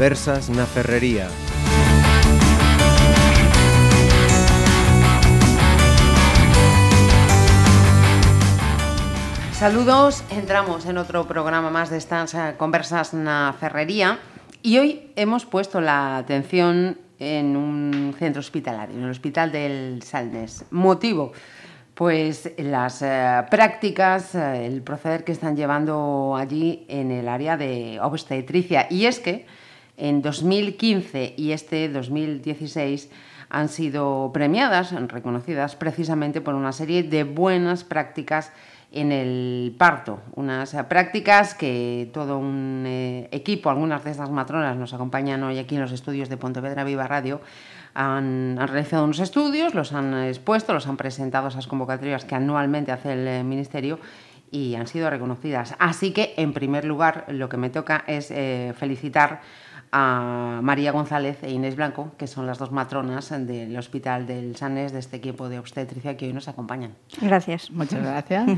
Conversas na Ferrería. Saludos, entramos en otro programa más de estas eh, conversas na ferrería y hoy hemos puesto la atención en un centro hospitalario, en el Hospital del Salnes. Motivo, pues las eh, prácticas, eh, el proceder que están llevando allí en el área de obstetricia. Y es que en 2015 y este 2016 han sido premiadas, reconocidas precisamente por una serie de buenas prácticas en el parto, unas prácticas que todo un eh, equipo, algunas de estas matronas nos acompañan hoy aquí en los estudios de Pontevedra Viva Radio, han, realizado unos estudios, los han expuesto, los han presentado esas convocatorias que anualmente hace el eh, Ministerio y han sido reconocidas. Así que, en primer lugar, lo que me toca es eh, felicitar a María González e Inés Blanco, que son las dos matronas del Hospital del Sanes, de este equipo de obstetricia que hoy nos acompañan. Gracias. Muchas gracias.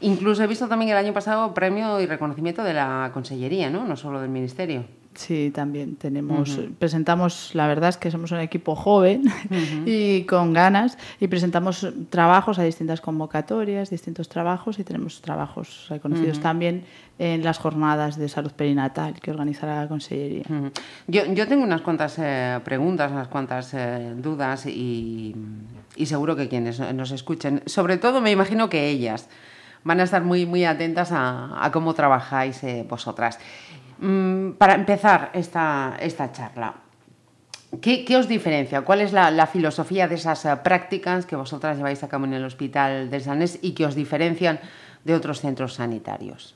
Incluso he visto también el año pasado premio y reconocimiento de la Consellería, ¿no? No solo del Ministerio. Sí, también tenemos, uh -huh. presentamos, la verdad es que somos un equipo joven uh -huh. y con ganas y presentamos trabajos a distintas convocatorias, distintos trabajos y tenemos trabajos reconocidos uh -huh. también en las jornadas de salud perinatal que organiza la Consellería. Yo, yo, tengo unas cuantas eh, preguntas, unas cuantas eh, dudas y, y seguro que quienes nos escuchen, sobre todo me imagino que ellas van a estar muy, muy atentas a, a cómo trabajáis eh, vosotras. Mm, para empezar esta, esta charla, ¿qué, ¿qué, os diferencia? ¿Cuál es la, filosofía de esas uh, prácticas que vosotras lleváis a cabo en el Hospital de Sanés y que os diferencian de otros centros sanitarios?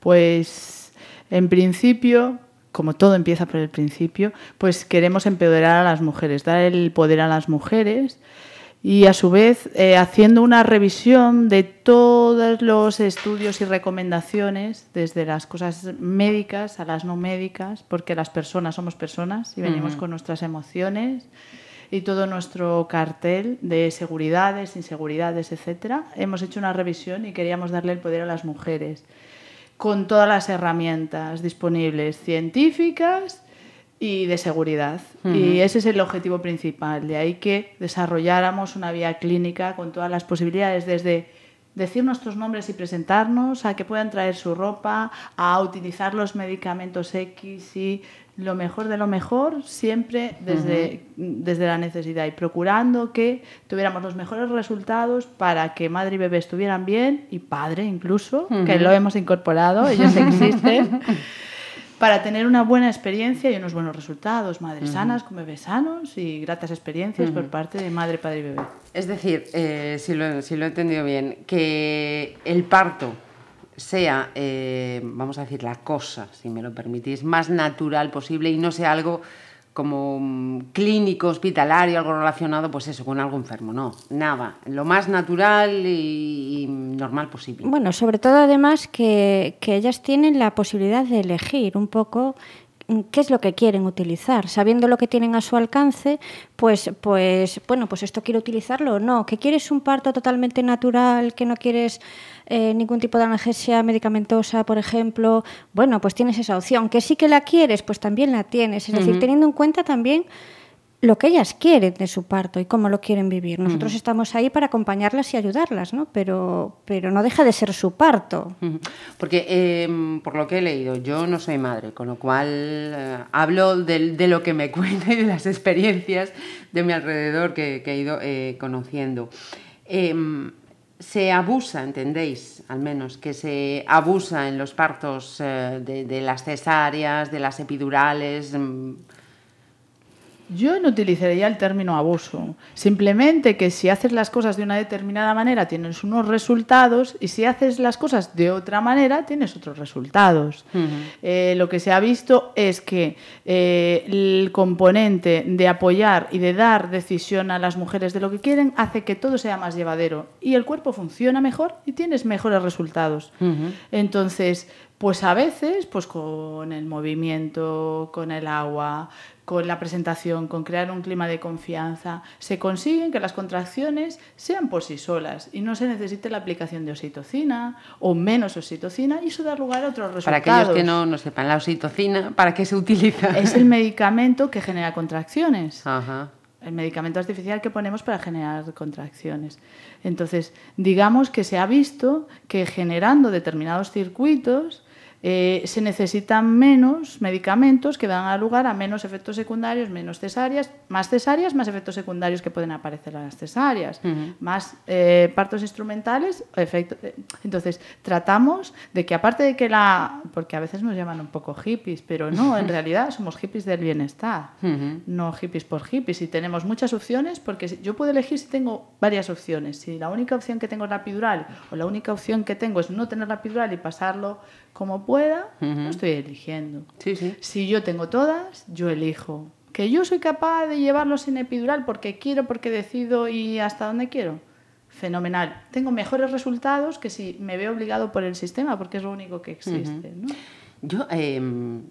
Pues, en principio, como todo empieza por el principio, pues queremos empoderar a las mujeres, dar el poder a las mujeres y a su vez eh, haciendo una revisión de todos los estudios y recomendaciones, desde las cosas médicas a las no médicas, porque las personas somos personas y venimos uh -huh. con nuestras emociones y todo nuestro cartel de seguridades, inseguridades, etcétera. Hemos hecho una revisión y queríamos darle el poder a las mujeres con todas las herramientas disponibles científicas y de seguridad. Uh -huh. Y ese es el objetivo principal. De ahí que desarrolláramos una vía clínica con todas las posibilidades, desde decir nuestros nombres y presentarnos, a que puedan traer su ropa, a utilizar los medicamentos X y lo mejor de lo mejor, siempre desde, uh -huh. desde la necesidad y procurando que tuviéramos los mejores resultados para que madre y bebé estuvieran bien, y padre incluso, uh -huh. que lo hemos incorporado, ellos existen. Para tener una buena experiencia y unos buenos resultados, madres uh -huh. sanas con bebés sanos y gratas experiencias uh -huh. por parte de madre, padre y bebé. Es decir, eh, si, lo, si lo he entendido bien, que el parto sea, eh, vamos a decir, la cosa, si me lo permitís, más natural posible y no sea algo como mm, clínico, hospitalario, algo relacionado, pues eso, con algo enfermo, no, nada, lo más natural y, normal posible. Bueno, sobre todo además que, que ellas tienen la posibilidad de elegir un poco qué es lo que quieren utilizar, sabiendo lo que tienen a su alcance, pues, pues, bueno, pues esto quiero utilizarlo o no. Que quieres un parto totalmente natural, que no quieres eh, ningún tipo de analgesia medicamentosa, por ejemplo, bueno, pues tienes esa opción. Que sí que la quieres, pues también la tienes. Es uh -huh. decir, teniendo en cuenta también lo que ellas quieren de su parto y cómo lo quieren vivir. Nosotros uh -huh. estamos ahí para acompañarlas y ayudarlas, ¿no? Pero, pero no deja de ser su parto. Uh -huh. Porque, eh, por lo que he leído, yo no soy madre, con lo cual eh, hablo de, de, lo que me cuenta y de las experiencias de mi alrededor que, que he ido eh, conociendo. Se abusa, entendéis, al menos, que se abusa en los partos eh, de, de, las cesáreas, de las epidurales. Mm, yo no utilizaría el término abuso. Simplemente que si haces las cosas de una determinada manera tienes unos resultados y si haces las cosas de otra manera tienes otros resultados. Uh -huh. eh, lo que se ha visto es que eh, el componente de apoyar y de dar decisión a las mujeres de lo que quieren hace que todo sea más llevadero y el cuerpo funciona mejor y tienes mejores resultados. Uh -huh. Entonces, Pues a veces, pues con el movimiento, con el agua, con la presentación, con crear un clima de confianza, se consiguen que las contracciones sean por sí solas y no se necesite la aplicación de oxitocina o menos oxitocina y eso da lugar a otros resultados. Para aquellos que no, no sepan, la oxitocina, ¿para qué se utiliza? Es el medicamento que genera contracciones. Ajá. El medicamento artificial que ponemos para generar contracciones. Entonces, digamos que se ha visto que generando determinados circuitos, eh, se necesitan menos medicamentos que dan lugar a menos efectos secundarios, menos cesáreas, más cesáreas, más efectos secundarios que pueden aparecer a las cesáreas, más eh, partos instrumentales. Efecto, eh, entonces, tratamos de que aparte de que la... porque a veces nos llaman un poco hippies, pero no, en realidad somos hippies del bienestar, no hippies por hippies. Y tenemos muchas opciones porque yo puedo elegir si tengo varias opciones. Si la única opción que tengo es la epidural o la única opción que tengo es no tener la epidural y pasarlo como pueda, no estoy eligiendo. Sí, sí. Si yo tengo todas, yo elijo. Que yo soy capaz de llevarlo sin epidural porque quiero, porque decido y hasta dónde quiero. Fenomenal. Tengo mejores resultados que si me veo obligado por el sistema, porque es lo único que existe. ¿no? Yo, eh,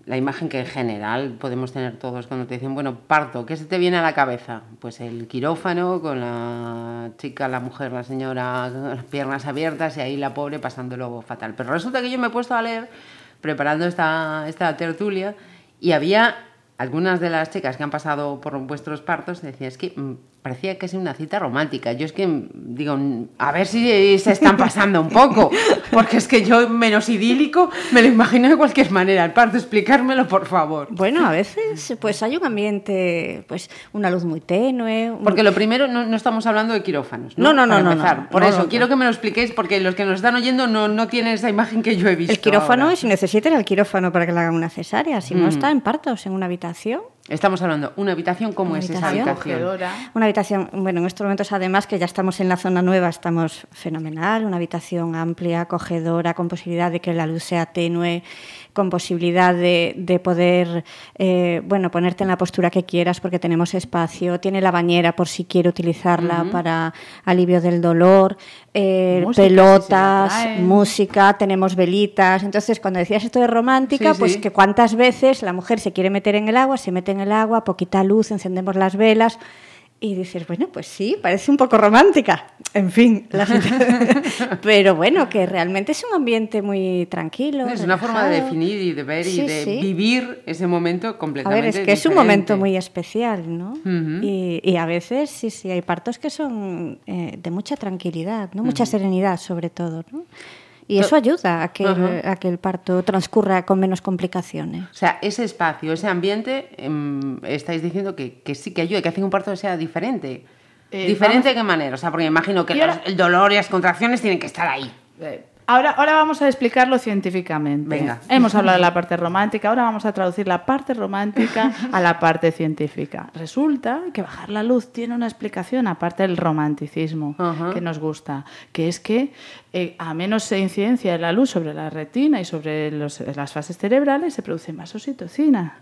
la imagen que en general podemos tener todos cuando te dicen, bueno, parto, ¿qué se te viene a la cabeza? Pues el quirófano con la chica, la mujer, la señora, las piernas abiertas y ahí la pobre pasándolo fatal. Pero resulta que yo me he puesto a leer, preparando esta, esta tertulia, y había algunas de las chicas que han pasado por vuestros partos, decían, es que mm, parecía que es una cita romántica. Yo es que mm, digo, mm, a ver si se están pasando un poco, porque es que yo menos idílico me lo imagino de cualquier manera. Parto, explicármelo, por favor. Bueno, a veces pues hay un ambiente, pues una luz muy tenue. un- Porque lo primero, no, no estamos hablando de quirófanos. No, no, no, no. Por eso, quiero que me lo expliquéis, porque los que nos están oyendo no, no tienen esa imagen que yo he visto. El quirófano, ahora. si necesitan el quirófano para que le hagan una cesárea, si no está en partos, en una habitación. Estamos hablando, una habitación, ¿cómo Una es esa habitación. Una habitación, bueno, en estos momentos además que ya estamos en la zona nueva, estamos fenomenal, una habitación amplia, acogedora, con posibilidad de que la luz sea tenue, con posibilidad de, de poder, eh, bueno, ponerte en la postura que quieras porque tenemos espacio, tiene la bañera por si quiere utilizarla para alivio del dolor, eh, Música, pelotas, música, tenemos velitas. Entonces, cuando decías esto de romántica, Sí, pues sí. que cuántas veces la mujer se quiere meter en el agua, se mete en el agua, poquita luz, encendemos las velas. Y dices, bueno, pues sí, parece un poco romántica. En fin, la pero bueno, que realmente es un ambiente muy tranquilo. Es una forma de definir y de ver y de sí. vivir ese momento A completamente ver, es que es un momento muy especial, ¿no? Y a veces sí, sí, hay partos que son eh, de mucha tranquilidad, ¿no? Mucha serenidad, sobre todo, ¿no? Y eso ayuda a que, el, Ajá. a que el parto transcurra con menos complicaciones. O sea, ese espacio, ese ambiente, em, estáis diciendo que, que sí que ayuda, que hace que un parto sea diferente. Eh, ¿Diferente vamos- de qué manera? O sea, porque me imagino que los- el dolor y las contracciones tienen que estar ahí. Eh, Ahora, ahora vamos a explicarlo científicamente. Venga. Hemos hablado de la parte romántica, ahora vamos a traducir la parte romántica a la parte científica. Resulta que bajar la luz tiene una explicación aparte del romanticismo que nos gusta, que es que eh, a menos incidencia de la luz sobre la retina y sobre los- las fases cerebrales se produce más oxitocina.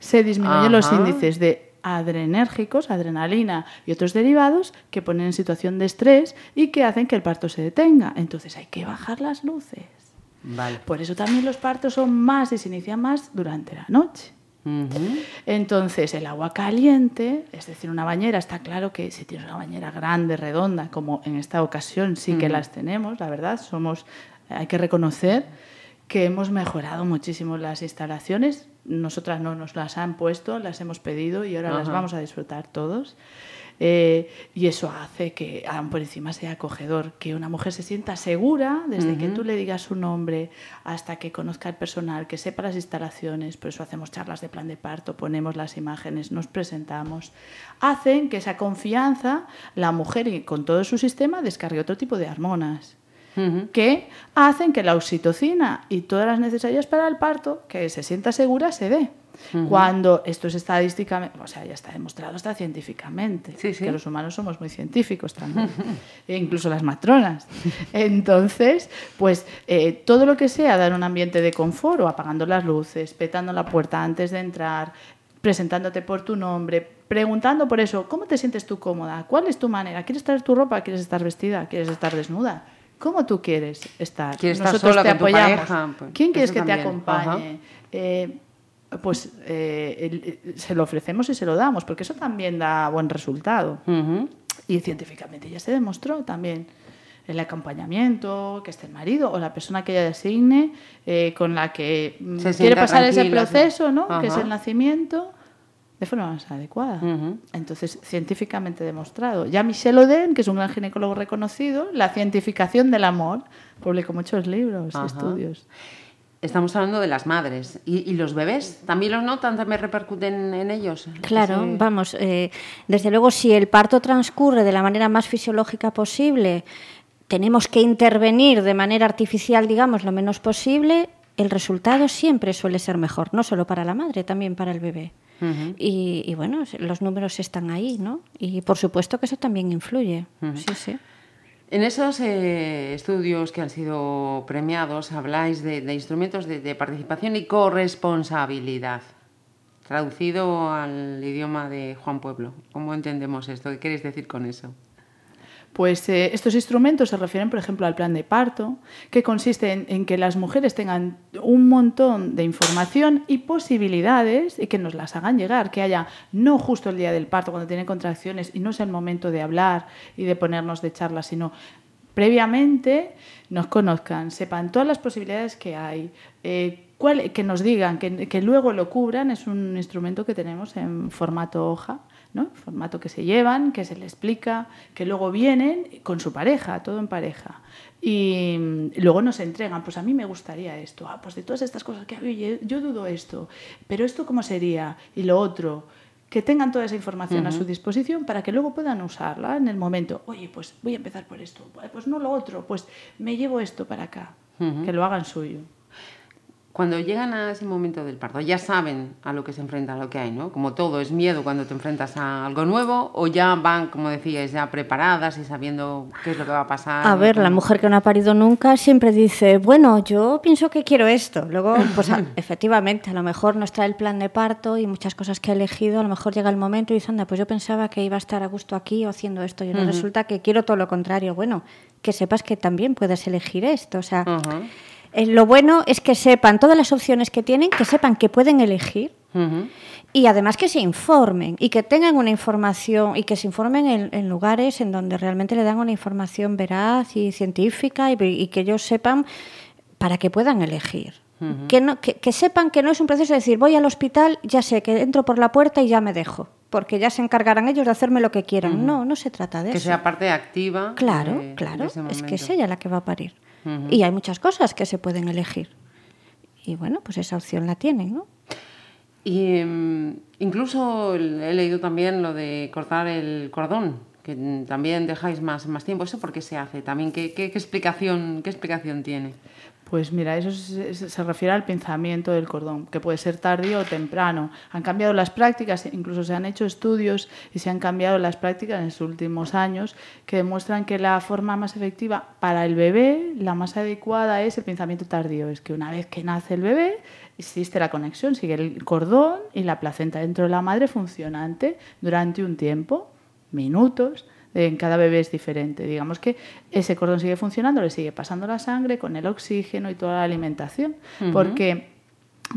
Se disminuyen los índices de adrenérgicos, adrenalina y otros derivados que ponen en situación de estrés y que hacen que el parto se detenga. Entonces hay que bajar las luces. Vale. Por eso también los partos son más y se inician más durante la noche. Entonces, el agua caliente, es decir, una bañera, está claro que si tienes una bañera grande, redonda, como en esta ocasión sí que las tenemos, la verdad, somos, hay que reconocer que hemos mejorado muchísimo las instalaciones. Nosotras no nos las han puesto, las hemos pedido y ahora las vamos a disfrutar todos. Eh, y eso hace que aún por encima sea acogedor, que una mujer se sienta segura desde que tú le digas su nombre hasta que conozca el personal, que sepa las instalaciones, por eso hacemos charlas de plan de parto, ponemos las imágenes, nos presentamos, hacen que esa confianza la mujer y con todo su sistema descargue otro tipo de hormonas Que hacen que la oxitocina y todas las necesarias para el parto, que se sienta segura, se dé. Cuando esto es estadísticamente, o sea, ya está demostrado hasta científicamente, Sí, sí. que los humanos somos muy científicos también, e incluso las matronas. Entonces, pues eh, todo lo que sea dar un ambiente de confort o apagando las luces, petando la puerta antes de entrar, presentándote por tu nombre, preguntando por eso, ¿cómo te sientes tú cómoda? ¿Cuál es tu manera? ¿Quieres traer tu ropa? ¿Quieres estar vestida? ¿Quieres estar desnuda? ¿Cómo tú quieres estar? ¿Quieres estar sola con tu pareja? Pues, ¿Quién quieres que te acompañe? Eh, pues eh, el- se lo ofrecemos y se lo damos, porque eso también da buen resultado. Y científicamente ya se demostró también el acompañamiento, que esté el marido o la persona que ella designe, eh, con la que mm, Se quiere pasar ese proceso, ¿no? que es el nacimiento, de forma más adecuada. Entonces, científicamente demostrado. Ya Michel Oden, que es un gran ginecólogo reconocido, la cientificación del amor, publicó muchos libros Ajá. estudios. Estamos hablando de las madres. ¿Y, y los bebés? ¿También los notan? ¿También repercuten en ellos? Claro, vamos, eh, desde luego si el parto transcurre de la manera más fisiológica posible, tenemos que intervenir de manera artificial, digamos, lo menos posible, el resultado siempre suele ser mejor, no solo para la madre, también para el bebé. Y, y bueno, los números están ahí, ¿no? Y por supuesto que eso también influye. Sí, sí. En esos eh, estudios que han sido premiados habláis de, de instrumentos de, de participación y corresponsabilidad. Traducido al idioma de Juan Pueblo. ¿Cómo entendemos esto? ¿Qué queréis decir con eso? Pues eh, estos instrumentos se refieren, por ejemplo, al plan de parto, que consiste en, que las mujeres tengan un montón de información y posibilidades y que nos las hagan llegar, que haya no justo el día del parto cuando tienen contracciones y no es el momento de hablar y de ponernos de charla, sino previamente nos conozcan, sepan todas las posibilidades que hay, eh, que nos digan, que luego lo cubran, es un instrumento que tenemos en formato hoja, ¿no? formato que se llevan, que se le explica, que luego vienen con su pareja, todo en pareja. Y luego nos entregan, pues a mí me gustaría esto, ah, pues de todas estas cosas que oye, yo dudo esto, pero esto cómo sería, y lo otro que tengan toda esa información a su disposición para que luego puedan usarla en el momento. Oye, pues voy a empezar por esto, pues no lo otro, pues me llevo esto para acá, que lo hagan suyo. Cuando llegan a ese momento del parto, ya saben a lo que se enfrentan, a lo que hay, ¿no? Como todo, es miedo cuando te enfrentas a algo nuevo, o ya van, como decíais, ya preparadas y sabiendo qué es lo que va a pasar. A ver, la mujer que no ha parido nunca siempre dice, bueno, yo pienso que quiero esto. Luego, pues a- efectivamente, a lo mejor nos trae el plan de parto y muchas cosas que ha elegido, a lo mejor llega el momento y dice, anda, pues yo pensaba que iba a estar a gusto aquí o haciendo esto y ahora resulta que quiero todo lo contrario. Bueno, que sepas que también puedes elegir esto. O sea. Eh, lo bueno es que sepan todas las opciones que tienen, que sepan que pueden elegir y además que se informen y que tengan una información y que se informen en, en lugares en donde realmente le dan una información veraz y científica y, y que ellos sepan para que puedan elegir. que, no, que, que sepan que no es un proceso de decir voy al hospital, ya sé que entro por la puerta y ya me dejo, porque ya se encargarán ellos de hacerme lo que quieran. No, no se trata de Que eso. sea parte activa. Claro, de- claro, es que es ella la que va a parir. Y hay muchas cosas que se pueden elegir. Y bueno, pues esa opción la tienen, ¿no? Y mm, incluso he leído también lo de cortar el cordón, que también dejáis más, más tiempo. ¿Eso por qué se hace? También, ¿qué, qué, qué explicación, ¿qué explicación tiene? Pues mira, eso se, refiere al pinzamiento del cordón, que puede ser tardío o temprano. Han cambiado las prácticas, incluso se han hecho estudios y se han cambiado las prácticas en los últimos años que demuestran que la forma más efectiva para el bebé, la más adecuada es el pinzamiento tardío. Es que una vez que nace el bebé, existe la conexión, sigue el cordón y la placenta dentro de la madre funcionante durante un tiempo, minutos, en cada bebé es diferente. Digamos que ese cordón sigue funcionando, le sigue pasando la sangre con el oxígeno y toda la alimentación, porque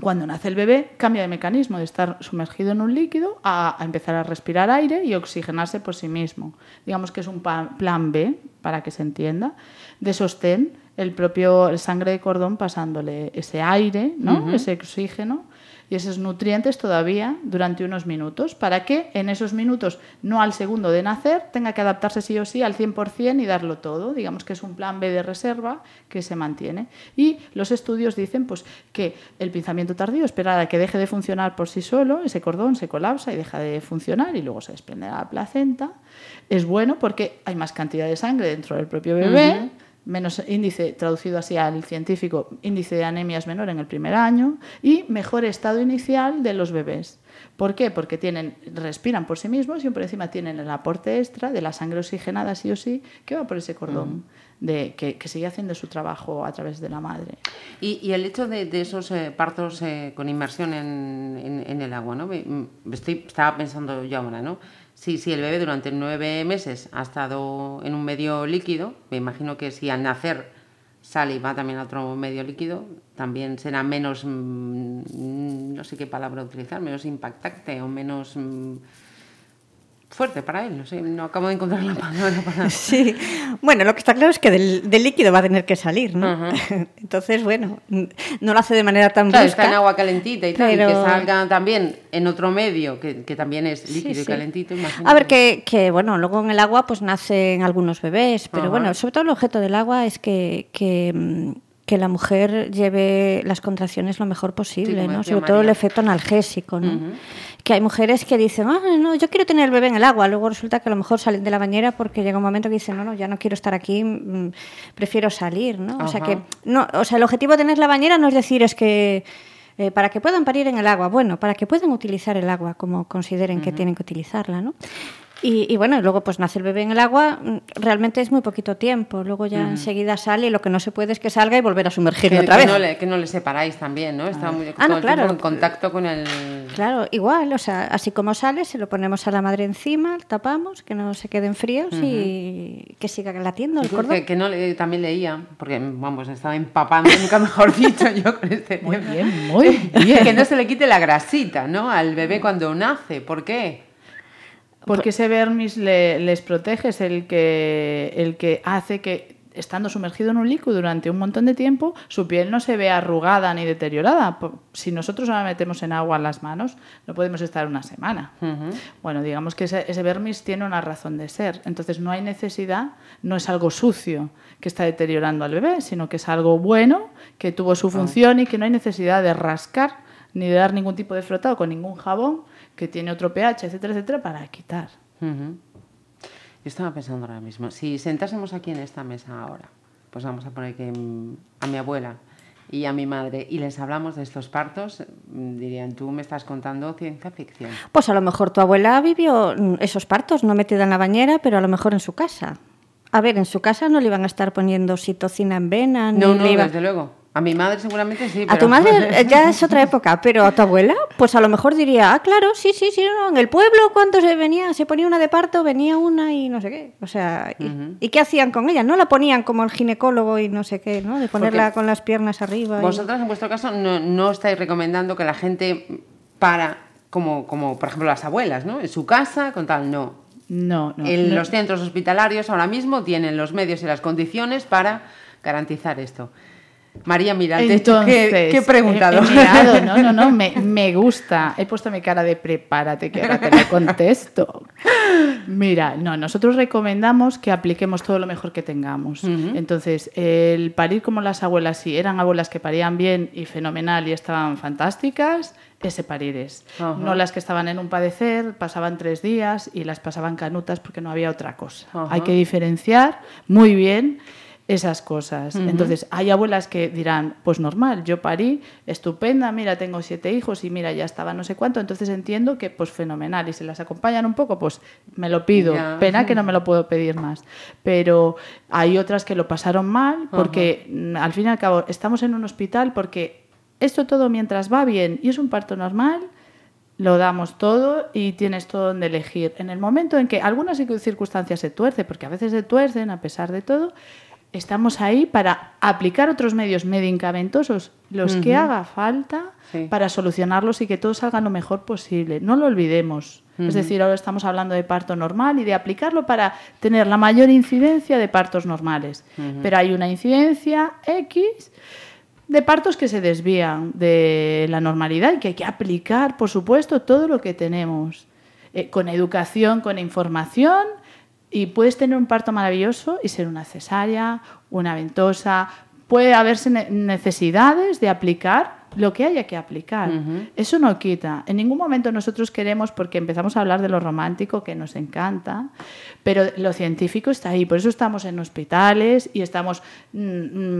cuando nace el bebé cambia de mecanismo de estar sumergido en un líquido a, a empezar a respirar aire y oxigenarse por sí mismo. Digamos que es un plan B, para que se entienda, de sostén el propio el sangre de cordón pasándole ese aire, ¿no? ese oxígeno y esos nutrientes todavía durante unos minutos, para que en esos minutos, no al segundo de nacer, tenga que adaptarse sí o sí al 100% y darlo todo. Digamos que es un plan B de reserva que se mantiene. Y los estudios dicen pues, que el pinzamiento tardío, esperar a que deje de funcionar por sí solo, ese cordón se colapsa y deja de funcionar y luego se desprende la placenta, es bueno porque hay más cantidad de sangre dentro del propio bebé menos índice, traducido así al científico, índice de anemia es menor en el primer año y mejor estado inicial de los bebés. ¿Por qué? Porque tienen, respiran por sí mismos y por encima tienen el aporte extra de la sangre oxigenada sí o sí que va por ese cordón, de, que, que sigue haciendo su trabajo a través de la madre. Y, y el hecho de, de esos eh, partos eh, con inmersión en, en- en el agua, ¿no? Me- me estoy, estaba pensando yo ahora, ¿no? Sí, sí, el bebé durante nueve meses ha estado en un medio líquido. Me imagino que si al nacer sale y va también a otro medio líquido, también será menos, mm, no sé qué palabra utilizar, menos impactante o menos mm, fuerte para él. No sé, no acabo de encontrar la palabra para... Sí, bueno, lo que está claro es que del, del líquido va a tener que salir, ¿no? Entonces, bueno, no lo hace de manera tan Claro, brusca. está en agua calentita y tal, y que pero- salga también en otro medio que, que también es líquido Sí, y sí. calentito. imagínate. A ver, que, que, bueno, luego en el agua pues nacen algunos bebés, pero Ajá. bueno, sobre todo el objeto del agua es que, que, mm, que la mujer lleve las contracciones lo mejor posible, ¿no? Sobre todo el efecto analgésico, ¿no? Que hay mujeres que dicen, ah, no, yo quiero tener el bebé en el agua, luego resulta que a lo mejor salen de la bañera porque llega un momento que dicen, no, no, ya no quiero estar aquí, mm, prefiero salir, ¿no? O sea que, no, o sea, el objetivo de tener la bañera no es decir es que eh, para que puedan parir en el agua, bueno, para que puedan utilizar el agua como consideren que tienen que utilizarla, ¿no? Y, y bueno, luego pues nace el bebé en el agua, mm, realmente es muy poquito tiempo, luego ya enseguida sale y lo que no se puede es que salga y volver a sumergirlo que, otra que vez. no le, que no le separáis también, ¿no? Está muy Ah, no, claro. en contacto con el... Claro, igual, o sea, así como sale, se lo ponemos a la madre encima, tapamos, que no se queden fríos y que siga latiendo el cordón. Que, que no le, también leía, porque vamos, estaba empapando, nunca mejor dicho yo con este Muy bien, muy bien. que no se le quite la grasita, ¿no? Al bebé cuando nace. ¿Por qué? Porque ese vermis le- les protege, es el que, el que hace que, estando sumergido en un líquido durante un montón de tiempo, su piel no se vea arrugada ni deteriorada. Si nosotros ahora metemos en agua las manos, no podemos estar una semana. Bueno, digamos que ese, ese vermis tiene una razón de ser. Entonces no hay necesidad, no es algo sucio que está deteriorando al bebé, sino que es algo bueno, que tuvo su función y que no hay necesidad de rascar ni de dar ningún tipo de frotado con ningún jabón que tiene otro pH, etcétera, etcétera, para quitar. Ujú. Yo estaba pensando ahora mismo, si sentásemos aquí en esta mesa ahora, pues vamos a poner que mm, a mi abuela y a mi madre y les hablamos de estos partos, mm, dirían, tú me estás contando ciencia ficción. Pues a lo mejor tu abuela vivió mm, esos partos, no metida en la bañera, pero a lo mejor en su casa. A ver, en su casa no le iban a estar poniendo citocina en vena, ni No, no, le iba- desde luego. A mi madre seguramente sí. A tu madre eh, ya es otra época, pero a tu abuela, pues a lo mejor diría, ah, claro, sí, sí, sí, no, en el pueblo cuando se venía, se ponía una de parto, venía una y no sé qué. O sea, ¿y, ¿y qué hacían con ella? No la ponían como el ginecólogo y no sé qué, ¿no? De ponerla con las piernas arriba. y- Vosotras, en vuestro caso, no, no estáis recomendando que la gente para, como, como por ejemplo las abuelas, ¿no? En su casa, con tal, no. No, no. en no. los centros hospitalarios ahora mismo tienen los medios y las condiciones para garantizar esto. María, mira, te he hecho- Entonces, ¿qué, preguntado? he- he mirado, no, no, no, me, me gusta. He puesto mi cara de prepárate, que ahora te lo contesto. Mira, no, nosotros recomendamos que apliquemos todo lo mejor que tengamos. Entonces, el parir como las abuelas, si eran abuelas que parían bien y fenomenal y estaban fantásticas, ese parir es. No las que estaban en un padecer, pasaban tres días y las pasaban canutas porque no había otra cosa. Hay que diferenciar muy bien esas cosas. Entonces, hay abuelas que dirán, pues normal, yo parí, estupenda, mira, tengo siete hijos y mira, ya estaba no sé cuánto, entonces entiendo que pues fenomenal. Y si las acompañan un poco, pues me lo pido. Pena que no me lo puedo pedir más. Pero hay otras que lo pasaron mal porque mm, al fin y al cabo estamos en un hospital porque esto todo mientras va bien y es un parto normal, lo damos todo y tienes todo donde elegir. En el momento en que algunas circunstancias se tuerce, porque a veces se tuercen a pesar de todo, estamos ahí para aplicar otros medios medicamentosos, los que haga falta, Sí. para solucionarlos y que todo salga lo mejor posible. No lo olvidemos. Es decir, ahora estamos hablando de parto normal y de aplicarlo para tener la mayor incidencia de partos normales. Pero hay una incidencia X de partos que se desvían de la normalidad y que hay que aplicar, por supuesto, todo lo que tenemos. Eh, con educación, con información, y puedes tener un parto maravilloso y ser una cesárea, una ventosa. Puede haberse ne- necesidades de aplicar lo que haya que aplicar. Eso no quita. En ningún momento nosotros queremos, porque empezamos a hablar de lo romántico, que nos encanta, pero lo científico está ahí. Por eso estamos en hospitales y estamos. mm,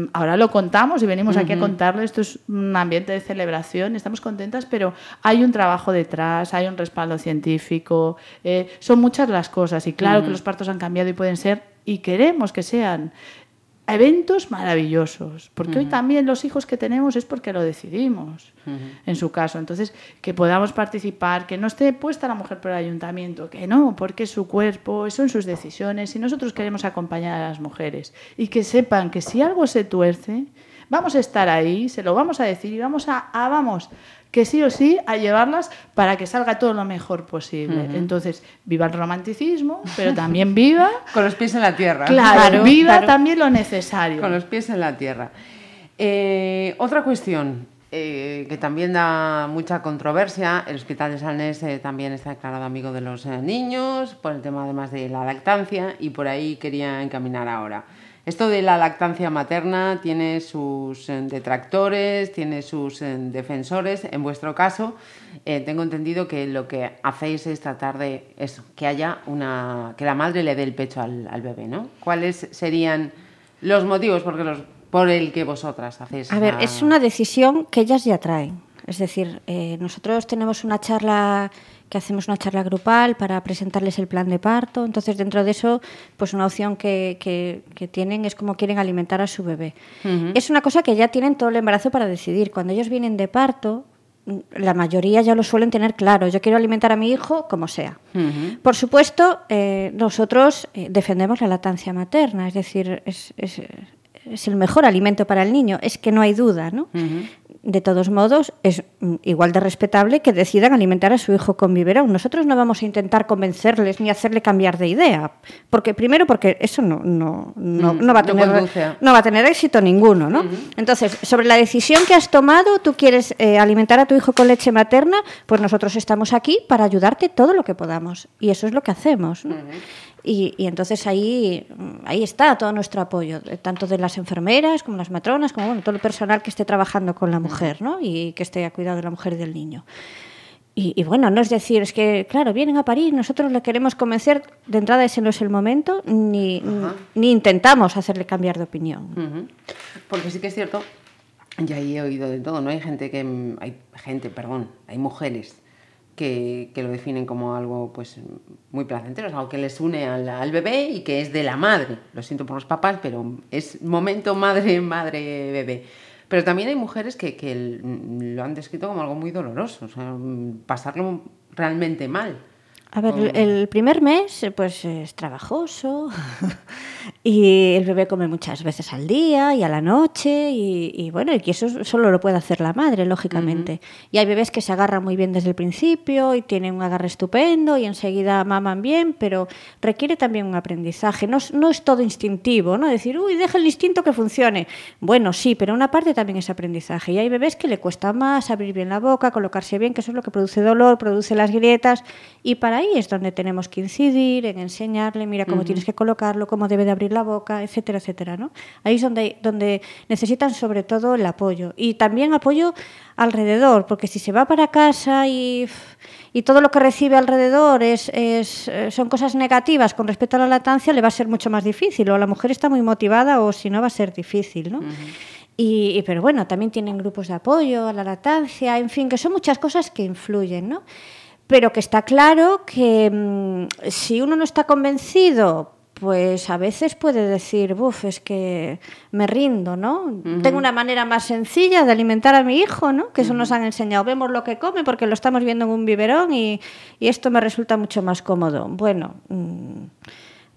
mm, ahora lo contamos y venimos aquí a contarlo. Esto es un ambiente de celebración. Estamos contentas, pero hay un trabajo detrás, hay un respaldo científico. eh, son muchas las cosas. Y claro que los partos han cambiado y pueden ser, y queremos que sean eventos maravillosos, porque hoy también los hijos que tenemos es porque lo decidimos, en su caso. Entonces, que podamos participar, que no esté puesta la mujer por el ayuntamiento, que no, porque es su cuerpo, son sus decisiones, y nosotros queremos acompañar a las mujeres. Y que sepan que si algo se tuerce, vamos a estar ahí, se lo vamos a decir y vamos a, a vamos, que sí o sí a llevarlas para que salga todo lo mejor posible. Entonces, viva el romanticismo, pero también viva... Con los pies en la tierra. Claro, viva también lo necesario. Con los pies en la tierra. Eh, otra cuestión eh, que también da mucha controversia, el Hospital de Salnes eh, también está declarado amigo de los niños, por el tema además de la lactancia, y por ahí quería encaminar ahora. Esto de la lactancia materna tiene sus eh, detractores, tiene sus eh, defensores. En vuestro caso, eh, tengo entendido que lo que hacéis es tratar de eso, que haya una, que la madre le dé el pecho al, al bebé, ¿no? ¿Cuáles serían los motivos por, los, por el que vosotras hacéis? A ver, es una decisión que ellas ya traen. Es decir, eh, nosotros tenemos una charla que hacemos una charla grupal para presentarles el plan de parto. Entonces, dentro de eso, pues una opción que, que, que tienen es cómo quieren alimentar a su bebé. Uh -huh. Es una cosa que ya tienen todo el embarazo para decidir. Cuando ellos vienen de parto, la mayoría ya lo suelen tener claro. Yo quiero alimentar a mi hijo como sea. Uh -huh. Por supuesto, eh, nosotros eh, defendemos la lactancia materna, es decir, es, es, es, el mejor alimento para el niño, es que no hay duda, ¿no? Uh -huh de todos modos, es igual de respetable que decidan alimentar a su hijo con biberón. Nosotros no vamos a intentar convencerles ni hacerle cambiar de idea, porque primero porque eso no, no, no, no va, a tener, no va a tener éxito ninguno. ¿no? Uh -huh. Entonces, sobre la decisión que has tomado, tú quieres eh, alimentar a tu hijo con leche materna, pues nosotros estamos aquí para ayudarte todo lo que podamos. Y eso es lo que hacemos. ¿no? Uh -huh. Y, y, entonces ahí, ahí está todo nuestro apoyo, tanto de las enfermeras como las matronas, como bueno, todo el personal que esté trabajando con la mujer ¿no? y que esté a cuidado de la mujer y del niño. Y, y, bueno, no es decir, es que, claro, vienen a París, nosotros le queremos convencer, de entrada ese no es el momento, ni, ni intentamos hacerle cambiar de opinión. Uh -huh. Porque sí que es cierto, ya he oído de todo, ¿no? Hay gente que, hay gente, perdón, hay mujeres que, que, lo definen como algo pues muy placentero, es algo que les une al, al, bebé y que es de la madre. Lo siento por los papás, pero es momento madre, madre, bebé. Pero también hay mujeres que, que lo han descrito como algo muy doloroso, o sea, pasarlo realmente mal. A ver, el primer mes pues es trabajoso y el bebé come muchas veces al día y a la noche y, y bueno, y que eso solo lo puede hacer la madre, lógicamente. Uh -huh. Y hay bebés que se agarran muy bien desde el principio y tienen un agarre estupendo y enseguida maman bien, pero requiere también un aprendizaje. No, no es todo instintivo, ¿no? Decir, uy, deja el instinto que funcione. Bueno, sí, pero una parte también es aprendizaje. Y hay bebés que le cuesta más abrir bien la boca, colocarse bien, que eso es lo que produce dolor, produce las grietas y para ahí es donde tenemos que incidir, en enseñarle, mira cómo uh -huh. tienes que colocarlo, cómo debe de abrir la boca, etcétera, etcétera, ¿no? Ahí es donde, donde necesitan sobre todo el apoyo y también apoyo alrededor, porque si se va para casa y, y todo lo que recibe alrededor es, es, eh, son cosas negativas con respecto a la lactancia, le va a ser mucho más difícil, o la mujer está muy motivada o si no va a ser difícil, ¿no? Uh -huh. Y, y, pero bueno, también tienen grupos de apoyo a la lactancia, en fin, que son muchas cosas que influyen, ¿no? pero que está claro que mmm, si uno no está convencido, pues a veces puede decir, buf, es que me rindo, ¿no? Uh -huh. Tengo una manera más sencilla de alimentar a mi hijo, ¿no? Que eso uh -huh. nos han enseñado. Vemos lo que come porque lo estamos viendo en un biberón y, y esto me resulta mucho más cómodo. Bueno, mmm,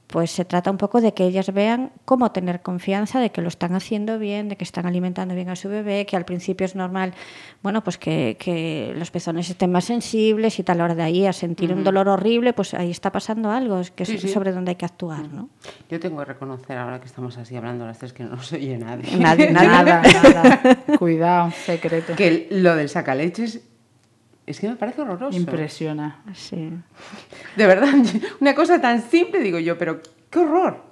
pues se trata un poco de que ellas vean cómo tener confianza de que lo están haciendo bien, de que están alimentando bien a su bebé, que al principio es normal, bueno, pues que, que los pezones estén más sensibles y tal hora de ahí a sentir uh -huh. un dolor horrible, pues ahí está pasando algo, es que sí, es sí. sobre donde hay que actuar, uh -huh. ¿no? Yo tengo que reconocer ahora que estamos así hablando las tres que no se oye nadie. Nadie, nada, nada. Cuidado, secreto. Que lo del sacaleches es que me parece horroroso. Impresiona. Sí. De verdad, una cosa tan simple, digo yo, pero qué horror.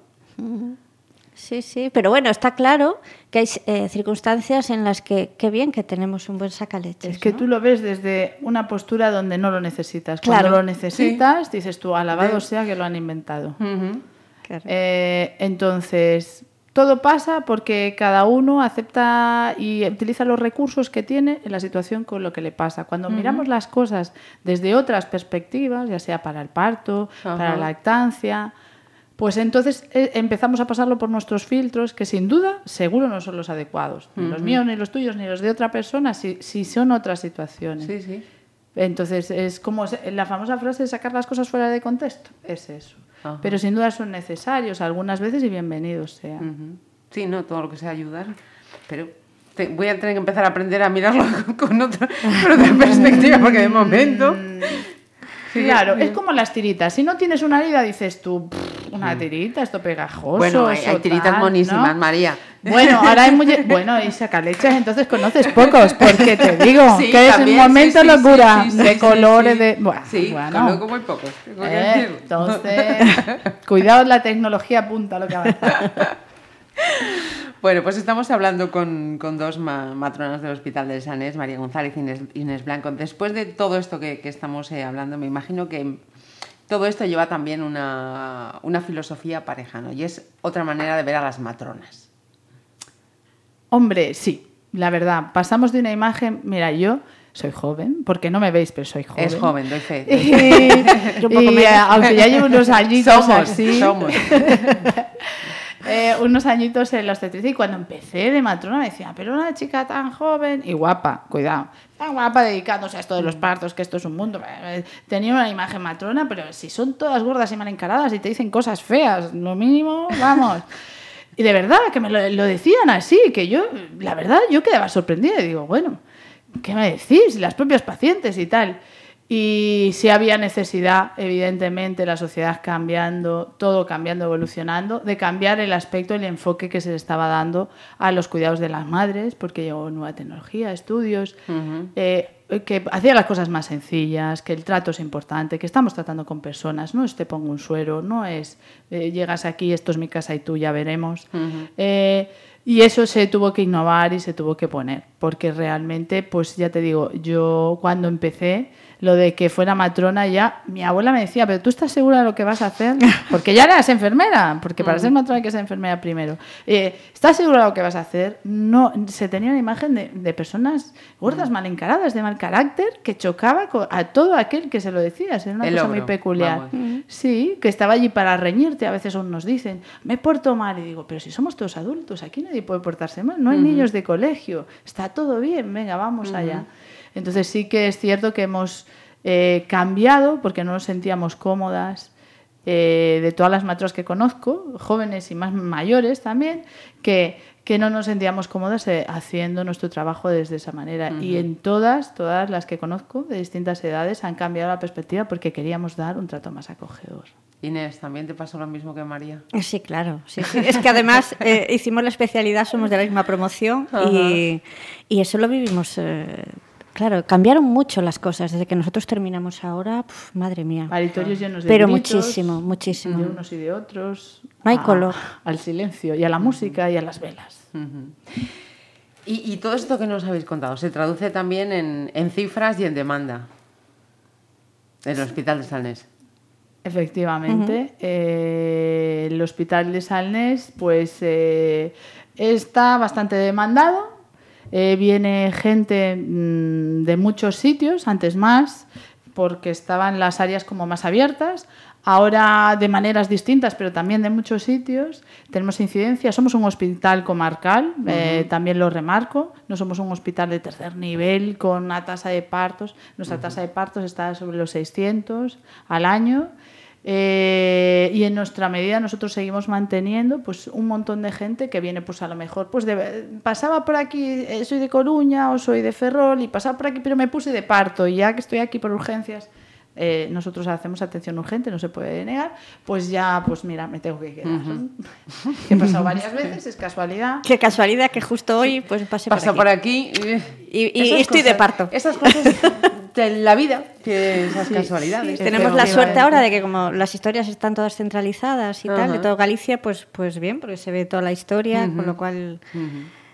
Sí, sí, pero bueno, está claro que hay eh, circunstancias en las que qué bien que tenemos un buen sacaleches. Es que ¿no? tú lo ves desde una postura donde no lo necesitas. Cuando lo necesitas, sí. dices tú, alabado sí. sea que lo han inventado. Uh -huh. claro. eh, entonces, todo pasa porque cada uno acepta y utiliza los recursos que tiene en la situación con lo que le pasa. Cuando uh -huh. miramos las cosas desde otras perspectivas, ya sea para el parto, uh -huh. para la lactancia, Pues entonces eh, empezamos a pasarlo por nuestros filtros, que sin duda, seguro no son los adecuados. Ni los míos, ni los tuyos, ni los de otra persona, si, si son otras situaciones. Sí, sí. Entonces, es como la famosa frase de sacar las cosas fuera de contexto. Es eso. Ajá. Pero sin duda son necesarios algunas veces y bienvenidos sean. Sí, no, todo lo que sea ayudar. Pero te- voy a tener que empezar a aprender a mirarlo con, otra, con otra perspectiva, porque de momento. Claro, es como las tiritas. Si no tienes una herida, dices tú, "Pff, una tirita, esto pegajoso. Bueno, hay, tiritas tal", monísimas, ¿no? María. Bueno, ahora hay muy... Bueno, y sacaleches, entonces conoces pocos, porque te digo Sí, que es un momento sí, locura sí, de colores, de... Bueno, Sí, bueno. conozco muy pocos. Eh, entonces, cuidado, la tecnología apunta a lo que avanza. Bueno, pues estamos hablando con, con dos ma- matronas del Hospital del Sanés, María González y Inés, Inés Blanco. Después de todo esto que, que estamos eh, hablando, me imagino que todo esto lleva también una, una filosofía pareja, ¿no? Y es otra manera de ver a las matronas. Hombre, sí, la verdad, pasamos de una imagen, mira, yo soy joven, porque no me veis, pero soy joven. Es joven, doy fe. Y, aunque ya llevo unos añitos somos, así, somos. eh, unos añitos en la obstetricia y cuando empecé de matrona me decían, pero una chica tan joven y guapa, cuidado, tan guapa dedicándose a esto de los partos, que esto es un mundo. Tenía una imagen matrona, pero si son todas gordas y mal encaradas y te dicen cosas feas, lo mínimo, vamos. Y de verdad, que me lo, lo decían así, que yo, la verdad, yo quedaba sorprendida y digo, bueno, ¿qué me decís? Las propios pacientes y tal. Y si había necesidad, evidentemente, la sociedad cambiando, todo cambiando, evolucionando, de cambiar el aspecto, el enfoque que se le estaba dando a los cuidados de las madres, porque llegó nueva tecnología, estudios, eh, que hacía las cosas más sencillas, que el trato es importante, que estamos tratando con personas, no es te pongo un suero, no es eh, llegas aquí, esto es mi casa y tú ya veremos. Eh, y eso se tuvo que innovar y se tuvo que poner, porque realmente, pues ya te digo, yo cuando empecé, lo de que fuera matrona ya, mi abuela me decía, pero tú estás segura de lo que vas a hacer, porque ya eras enfermera, porque para ser matrona hay que ser enfermera primero. Eh, ¿Estás segura de lo que vas a hacer? No, se tenía una imagen de, de personas gordas, mal encaradas, de mal carácter, que chocaba co- a todo aquel que se lo decía, era una El cosa muy peculiar. vamos. Sí, que estaba allí para reñirte, a veces aún nos dicen, me porto mal, y digo, pero si somos todos adultos, aquí nadie puede portarse mal, no hay niños de colegio, está todo bien, venga, vamos allá. Entonces sí que es cierto que hemos eh, cambiado, porque no nos sentíamos cómodas, eh, de todas las matronas que conozco, jóvenes y más mayores también, que, que no nos sentíamos cómodas eh, haciendo nuestro trabajo desde esa manera. Y en todas, todas las que conozco, de distintas edades, han cambiado la perspectiva porque queríamos dar un trato más acogedor. Inés, ¿también te pasó lo mismo que María? Sí, claro. Sí, sí. Es que además eh, hicimos la especialidad, somos de la misma promoción y, y eso lo vivimos. eh, claro, cambiaron mucho las cosas desde que nosotros terminamos ahora. puf, madre mía. Maritorios llenos de Pero gritos, muchísimo, muchísimo. De unos y de otros. No hay a- color. Al silencio y a la música y a las velas. Y, y todo esto que nos habéis contado se traduce también en, en cifras y en demanda del Hospital de Salnés. Efectivamente, eh, el hospital de Salnes pues eh, está bastante demandado. Eh, viene gente mm, de muchos sitios, antes más, porque estaban las áreas como más abiertas. Ahora de maneras distintas, pero también de muchos sitios. Tenemos incidencia. Somos un hospital comarcal, eh, también lo remarco. No somos un hospital de tercer nivel con una tasa de partos. Nuestra tasa de partos está sobre los 600 al año. Eh, y en nuestra medida nosotros seguimos manteniendo pues un montón de gente que viene pues a lo mejor pues de- pasaba por aquí eh, soy de Coruña o soy de Ferrol y pasaba por aquí pero me puse de parto y ya que estoy aquí por urgencias eh, nosotros hacemos atención urgente no se puede negar pues ya pues mira me tengo que quedar que he pasado varias veces es casualidad Qué casualidad que justo hoy pues pasé Pasa por aquí. por aquí y, Y- y esas estoy de parto. Esas cosas de la vida, que esas casualidades. sí, Tenemos la suerte ahora de que como las historias están todas centralizadas y tal, de todo Galicia, pues, pues bien, porque se ve toda la historia, con lo cual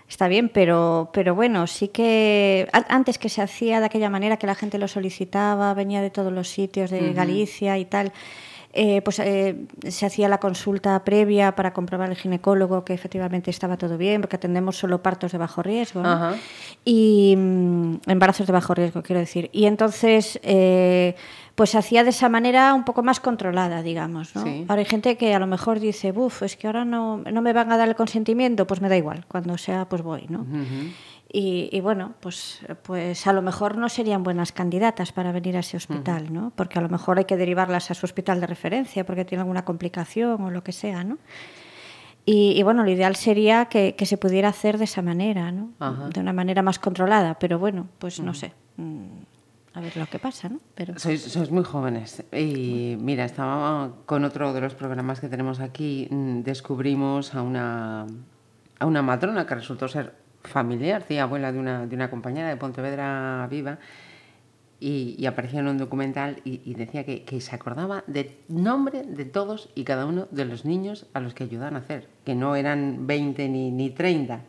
está bien, pero, pero bueno, sí que antes que se hacía de aquella manera que la gente lo solicitaba, venía de todos los sitios de Galicia y tal. Eh, pues eh, se hacía la consulta previa para comprobar el ginecólogo que efectivamente estaba todo bien, porque atendemos solo partos de bajo riesgo y mm, embarazos de bajo riesgo, quiero decir. Y entonces, eh, pues se hacía de esa manera un poco más controlada, digamos. ¿no? Sí. Ahora hay gente que a lo mejor dice, buf, es que ahora no, no me van a dar el consentimiento, pues me da igual, cuando sea, pues voy, ¿no? Y, y bueno, pues, pues a lo mejor no serían buenas candidatas para venir a ese hospital, ¿no? Porque a lo mejor hay que derivarlas a su hospital de referencia porque tiene alguna complicación o lo que sea, ¿no? Y, y bueno, lo ideal sería que, que se pudiera hacer de esa manera, ¿no? De una manera más controlada, pero bueno, pues no sé. mm, A ver lo que pasa, ¿no? Pero... Sois, sois muy jóvenes. Y mira, estaba con otro de los programas que tenemos aquí, mm, descubrimos a una, a una matrona que resultó ser familiar, tía abuela de una, de una compañera de Pontevedra Viva, y, y aparecía en un documental y, decía que, se acordaba del nombre de todos y cada uno de los niños a los que ayudaban a hacer, que no eran 20 ni, ni 30.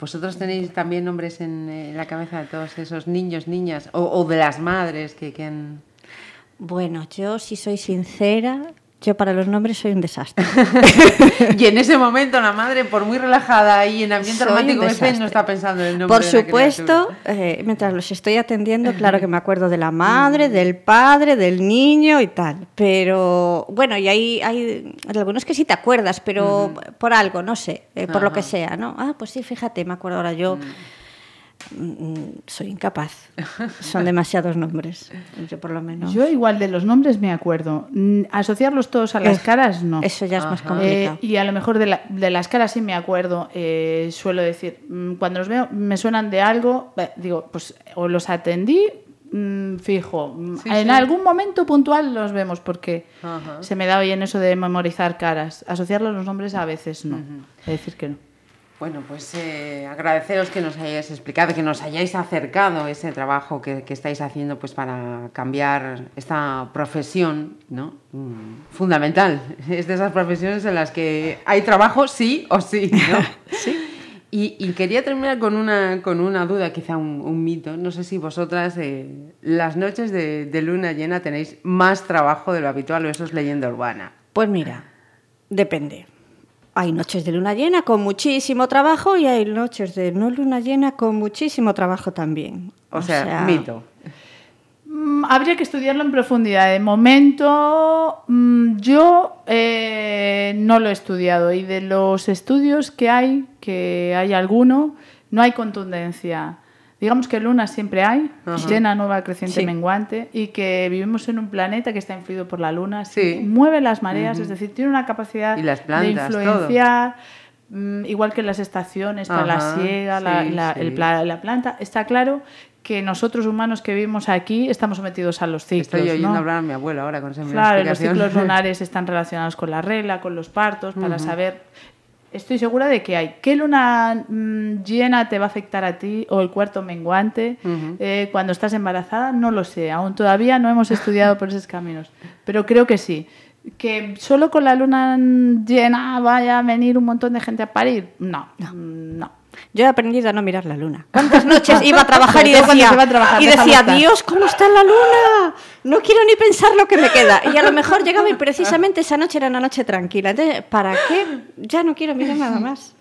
¿Vosotros tenéis también nombres en, la cabeza de todos esos niños, niñas, o, o de las madres que, que han... Bueno, yo si soy sincera, yo para los nombres soy un desastre. y en ese momento la madre, por muy relajada y en ambiente Soy romántico que no está pensando en el nombre Por de supuesto, eh, mientras los estoy atendiendo, claro que me acuerdo de la madre, del padre, del niño y tal. Pero bueno, y hay, hay algunos que sí te acuerdas, pero por algo, no sé, eh, por lo que sea, ¿no? Ah, pues sí, fíjate, me acuerdo ahora yo. Soy incapaz. Son demasiados nombres. Yo por lo menos. Yo igual de los nombres me acuerdo. Mm, Asociarlos todos a las Eh, caras, no. Eso ya es más complicado. Eh, y a lo mejor de, la- de las caras sí me acuerdo. eh, suelo decir, mm, cuando los veo, me suenan de algo, digo, pues o los atendí, mm, fijo. Mm, Sí, en sí. algún momento puntual los vemos porque Ajá. se me da bien eso de memorizar caras. Asociarlos a los nombres a veces no. Es decir, que no. Bueno, pues eh, agradeceros que nos hayáis explicado, que nos hayáis acercado ese trabajo que, que estáis haciendo pues para cambiar esta profesión, ¿no? Mm, fundamental. Es de esas profesiones en las que hay trabajo sí o sí, ¿no? sí. Y, y quería terminar con una, con una duda, quizá un, un mito. No sé si vosotras eh, las noches de, de luna llena tenéis más trabajo de lo habitual o eso es leyenda urbana. Pues mira, depende. Hay noches de luna llena con muchísimo trabajo y hay noches de no luna llena con muchísimo trabajo también. O, sea, mito. Mm, Habría que estudiarlo en profundidad. De momento, mm, yo eh, no lo he estudiado y de los estudios que hay, que hay alguno, no hay contundencia. Digamos que luna siempre hay, Ajá. llena, nueva, creciente, Sí. menguante, y que vivimos en un planeta que está influido por la luna, Sí. mueve las mareas, es decir, tiene una capacidad Y las de plantas, influenciar, mm, igual que las estaciones, para la siega, la, sí, la- sí. planta. Está claro que nosotros humanos que vivimos aquí estamos sometidos a los ciclos. Estoy oyendo ¿no? hablar a mi abuelo ahora con esa Claro, los ciclos lunares están relacionados con la regla, con los partos, para saber. Estoy segura de que hay. ¿Qué luna mm, llena te va a afectar a ti o el cuarto menguante Ujú. eh, cuando estás embarazada? No lo sé. Aún todavía no hemos estudiado por esos caminos. Pero creo que sí. ¿Que solo con la luna llena vaya a venir un montón de gente a parir? No. Mm, No. Yo he aprendido a no mirar la luna. ¿Cuántas noches iba a trabajar y decía, a trabajar, y decía. Dios, ¿cómo está la luna? No quiero ni pensar lo que me queda. Y a lo mejor llegaba y precisamente esa noche era una noche tranquila. Entonces, ¿para qué? Ya no quiero mirar nada más.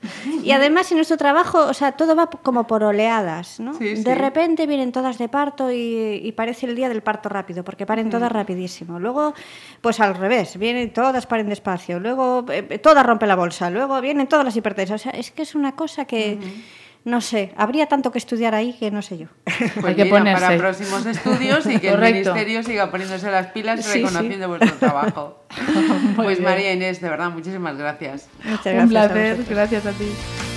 Y además en nuestro trabajo, o sea, todo va como por oleadas, ¿no? Sí, sí. De repente vienen todas de parto y, y parece el día del parto rápido, porque paren todas rapidísimo. Luego, pues al revés, vienen todas paren despacio. Luego, eh, todas rompen la bolsa. Luego vienen todas las hipertensas. O sea, es que es una cosa que... No sé, habría tanto que estudiar ahí que no sé yo. Pues Hay que mira, ponerse. para próximos estudios y que el. Ministerio siga poniéndose las pilas y Sí, sí. reconociendo vuestro trabajo. Muy pues bien. María Inés, de verdad, muchas gracias. Muchas Un gracias a placer. Gracias a ti.